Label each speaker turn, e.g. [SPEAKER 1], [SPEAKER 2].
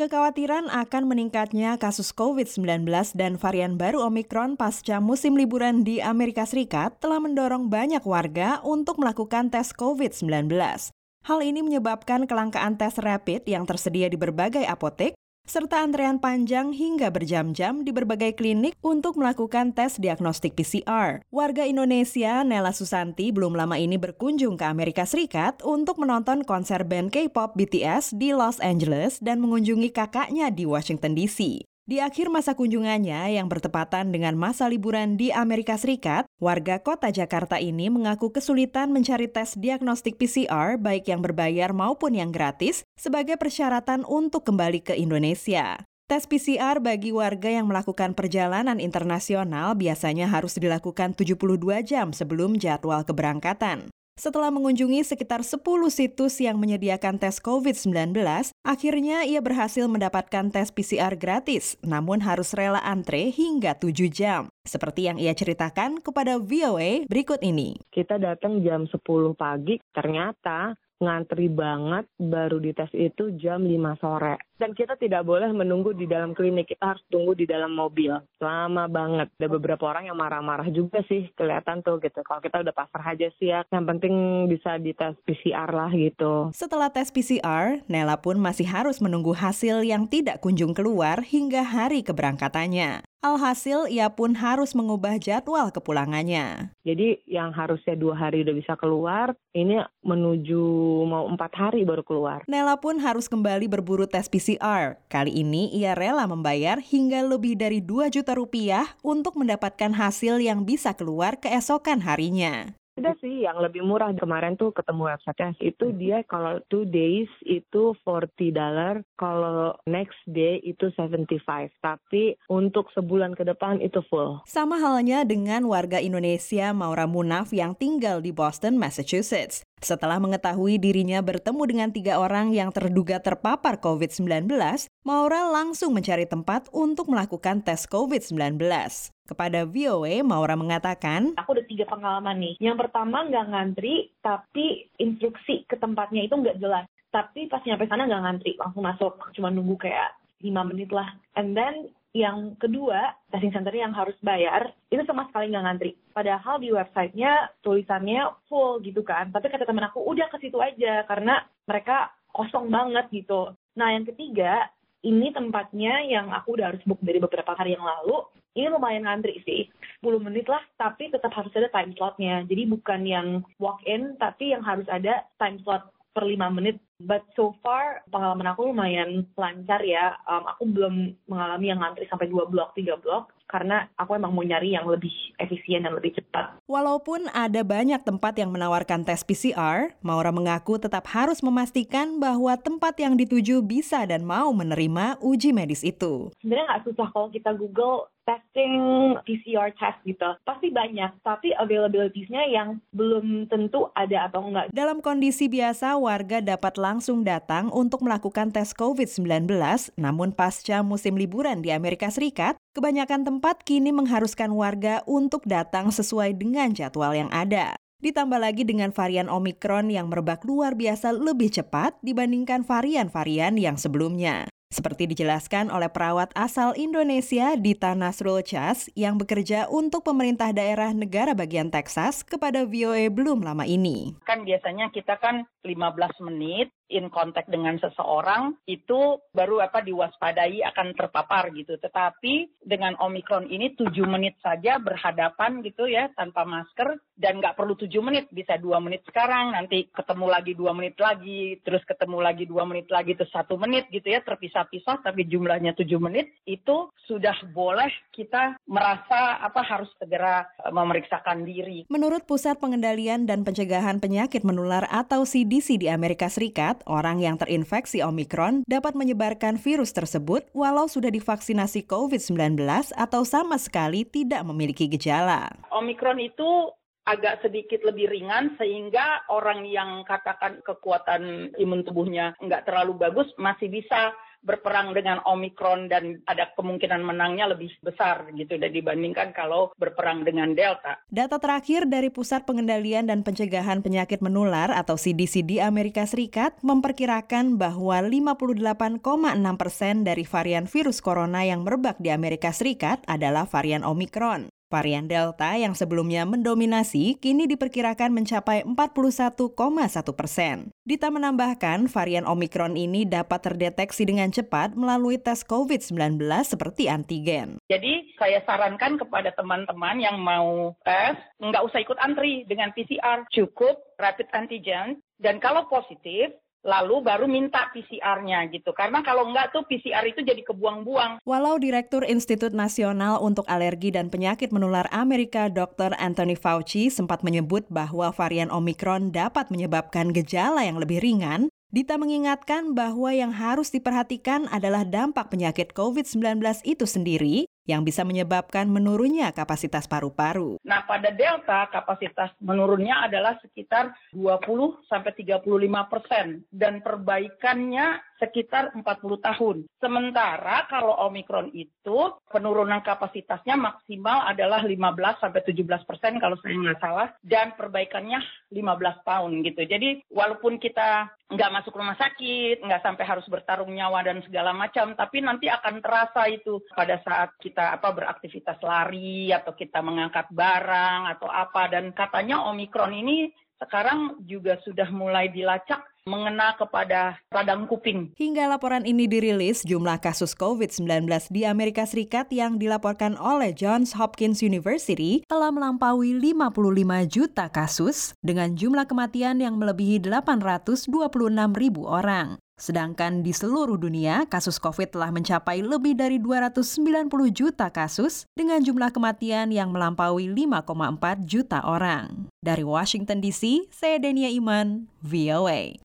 [SPEAKER 1] Kekhawatiran akan meningkatnya kasus COVID-19 dan varian baru Omikron pasca musim liburan di Amerika Serikat telah mendorong banyak warga untuk melakukan tes COVID-19. Hal ini menyebabkan kelangkaan tes rapid yang tersedia di berbagai apotek serta antrean panjang hingga berjam-jam di berbagai klinik untuk melakukan tes diagnostik PCR. Warga Indonesia, Nela Susanti, belum lama ini berkunjung ke Amerika Serikat untuk menonton konser band K-pop BTS di Los Angeles dan mengunjungi kakaknya di Washington DC. Di akhir masa kunjungannya yang bertepatan dengan masa liburan di Amerika Serikat, warga kota Jakarta ini mengaku kesulitan mencari tes diagnostik PCR baik yang berbayar maupun yang gratis sebagai persyaratan untuk kembali ke Indonesia. Tes PCR bagi warga yang melakukan perjalanan internasional biasanya harus dilakukan 72 jam sebelum jadwal keberangkatan. Setelah mengunjungi sekitar 10 situs yang menyediakan tes COVID-19, akhirnya ia berhasil mendapatkan tes PCR gratis, namun harus rela antre hingga 7 jam. Seperti yang ia ceritakan kepada VOA berikut ini.
[SPEAKER 2] Kita datang jam 10 pagi, ternyata ngantri banget baru dites itu jam 5 sore. Dan kita tidak boleh menunggu di dalam klinik, kita harus tunggu di dalam mobil. Lama banget. Ada beberapa orang yang marah-marah juga sih kelihatan tuh gitu. Kalau kita udah pasrah aja sih ya, yang penting bisa dites PCR lah gitu.
[SPEAKER 1] Setelah tes PCR, Nela pun masih harus menunggu hasil yang tidak kunjung keluar hingga hari keberangkatannya. Alhasil, ia pun harus mengubah jadwal kepulangannya.
[SPEAKER 2] Jadi yang harusnya dua hari udah bisa keluar, ini menuju mau empat hari baru keluar.
[SPEAKER 1] Nela pun harus kembali berburu tes PCR. Kali ini ia rela membayar hingga lebih dari 2 juta rupiah untuk mendapatkan hasil yang bisa keluar keesokan harinya.
[SPEAKER 2] Ada sih yang lebih murah. Kemarin tuh ketemu websitenya. Itu dia kalau two days itu 40 dollar. Kalau next day itu 75 tapi untuk sebulan ke depan itu full.
[SPEAKER 1] Sama halnya dengan warga Indonesia Maura Munaf yang tinggal di Boston, Massachusetts. Setelah mengetahui dirinya bertemu dengan tiga orang yang terduga terpapar COVID-19, Maura langsung mencari tempat untuk melakukan tes COVID-19. Kepada VOA, Maura mengatakan,
[SPEAKER 3] Aku ada tiga pengalaman nih. Yang pertama nggak ngantri, tapi instruksi ke tempatnya itu nggak jelas. Tapi pas nyampe sana nggak ngantri, langsung masuk. Cuma nunggu kayak lima menit lah. And then yang kedua, testing center yang harus bayar, itu sama sekali nggak ngantri. Padahal di websitenya tulisannya full gitu kan. Tapi kata temen aku, udah ke situ aja, karena mereka kosong banget gitu. Nah yang ketiga, ini tempatnya yang aku udah harus book dari beberapa hari yang lalu. Ini lumayan ngantri sih, 10 menit lah, tapi tetap harus ada time slotnya. Jadi bukan yang walk-in, tapi yang harus ada time slot per 5 menit. But so far, pengalaman aku lumayan lancar ya. Um, aku belum mengalami yang ngantri sampai 2 blok, 3 blok karena aku emang mau nyari yang lebih efisien dan lebih cepat.
[SPEAKER 1] Walaupun ada banyak tempat yang menawarkan tes PCR, Maura mengaku tetap harus memastikan bahwa tempat yang dituju bisa dan mau menerima uji medis itu.
[SPEAKER 3] Sebenarnya nggak susah kalau kita Google testing PCR test gitu. Pasti banyak, tapi availability-nya yang belum tentu ada atau enggak.
[SPEAKER 1] Dalam kondisi biasa, warga dapat langsung datang untuk melakukan tes COVID-19, namun pasca musim liburan di Amerika Serikat, kebanyakan tempat kini mengharuskan warga untuk datang sesuai dengan jadwal yang ada. Ditambah lagi dengan varian Omikron yang merebak luar biasa lebih cepat dibandingkan varian-varian yang sebelumnya. Seperti dijelaskan oleh perawat asal Indonesia Dita Nasrul Chas yang bekerja untuk pemerintah daerah negara bagian Texas kepada VOA belum lama ini.
[SPEAKER 4] Kan biasanya kita kan 15 menit in contact dengan seseorang itu baru apa diwaspadai akan terpapar gitu. Tetapi dengan Omikron ini 7 menit saja berhadapan gitu ya tanpa masker dan nggak perlu 7 menit bisa dua menit sekarang nanti ketemu lagi dua menit lagi terus ketemu lagi dua menit lagi terus satu menit gitu ya terpisah-pisah tapi jumlahnya 7 menit itu sudah boleh kita merasa apa harus segera memeriksakan diri.
[SPEAKER 1] Menurut Pusat Pengendalian dan Pencegahan Penyakit Menular atau CDC di Amerika Serikat, orang yang terinfeksi Omikron dapat menyebarkan virus tersebut walau sudah divaksinasi COVID-19 atau sama sekali tidak memiliki gejala.
[SPEAKER 4] Omikron itu agak sedikit lebih ringan sehingga orang yang katakan kekuatan imun tubuhnya nggak terlalu bagus masih bisa berperang dengan Omikron dan ada kemungkinan menangnya lebih besar gitu dan dibandingkan kalau berperang dengan Delta.
[SPEAKER 1] Data terakhir dari Pusat Pengendalian dan Pencegahan Penyakit Menular atau CDC di Amerika Serikat memperkirakan bahwa 58,6 persen dari varian virus corona yang merebak di Amerika Serikat adalah varian Omikron. Varian Delta yang sebelumnya mendominasi kini diperkirakan mencapai 41,1 persen. Dita menambahkan, varian Omikron ini dapat terdeteksi dengan cepat melalui tes COVID-19 seperti antigen.
[SPEAKER 4] Jadi saya sarankan kepada teman-teman yang mau tes, nggak usah ikut antri dengan PCR, cukup rapid antigen, dan kalau positif, lalu baru minta PCR-nya gitu. Karena kalau enggak tuh PCR itu jadi kebuang-buang.
[SPEAKER 1] Walau Direktur Institut Nasional untuk Alergi dan Penyakit Menular Amerika Dr. Anthony Fauci sempat menyebut bahwa varian Omicron dapat menyebabkan gejala yang lebih ringan, Dita mengingatkan bahwa yang harus diperhatikan adalah dampak penyakit COVID-19 itu sendiri yang bisa menyebabkan menurunnya kapasitas paru-paru.
[SPEAKER 4] Nah, pada Delta kapasitas menurunnya adalah sekitar 20 sampai 35 persen dan perbaikannya sekitar 40 tahun. Sementara kalau Omikron itu penurunan kapasitasnya maksimal adalah 15 sampai 17 persen kalau saya nggak salah dan perbaikannya 15 tahun gitu. Jadi walaupun kita nggak masuk rumah sakit, nggak sampai harus bertarung nyawa dan segala macam, tapi nanti akan terasa itu pada saat kita apa beraktivitas lari atau kita mengangkat barang atau apa. Dan katanya Omikron ini sekarang juga sudah mulai dilacak mengena kepada radang kuping.
[SPEAKER 1] Hingga laporan ini dirilis, jumlah kasus COVID-19 di Amerika Serikat yang dilaporkan oleh Johns Hopkins University telah melampaui 55 juta kasus dengan jumlah kematian yang melebihi 826 ribu orang. Sedangkan di seluruh dunia, kasus COVID telah mencapai lebih dari 290 juta kasus dengan jumlah kematian yang melampaui 5,4 juta orang. Dari Washington DC, saya Denia Iman, VOA.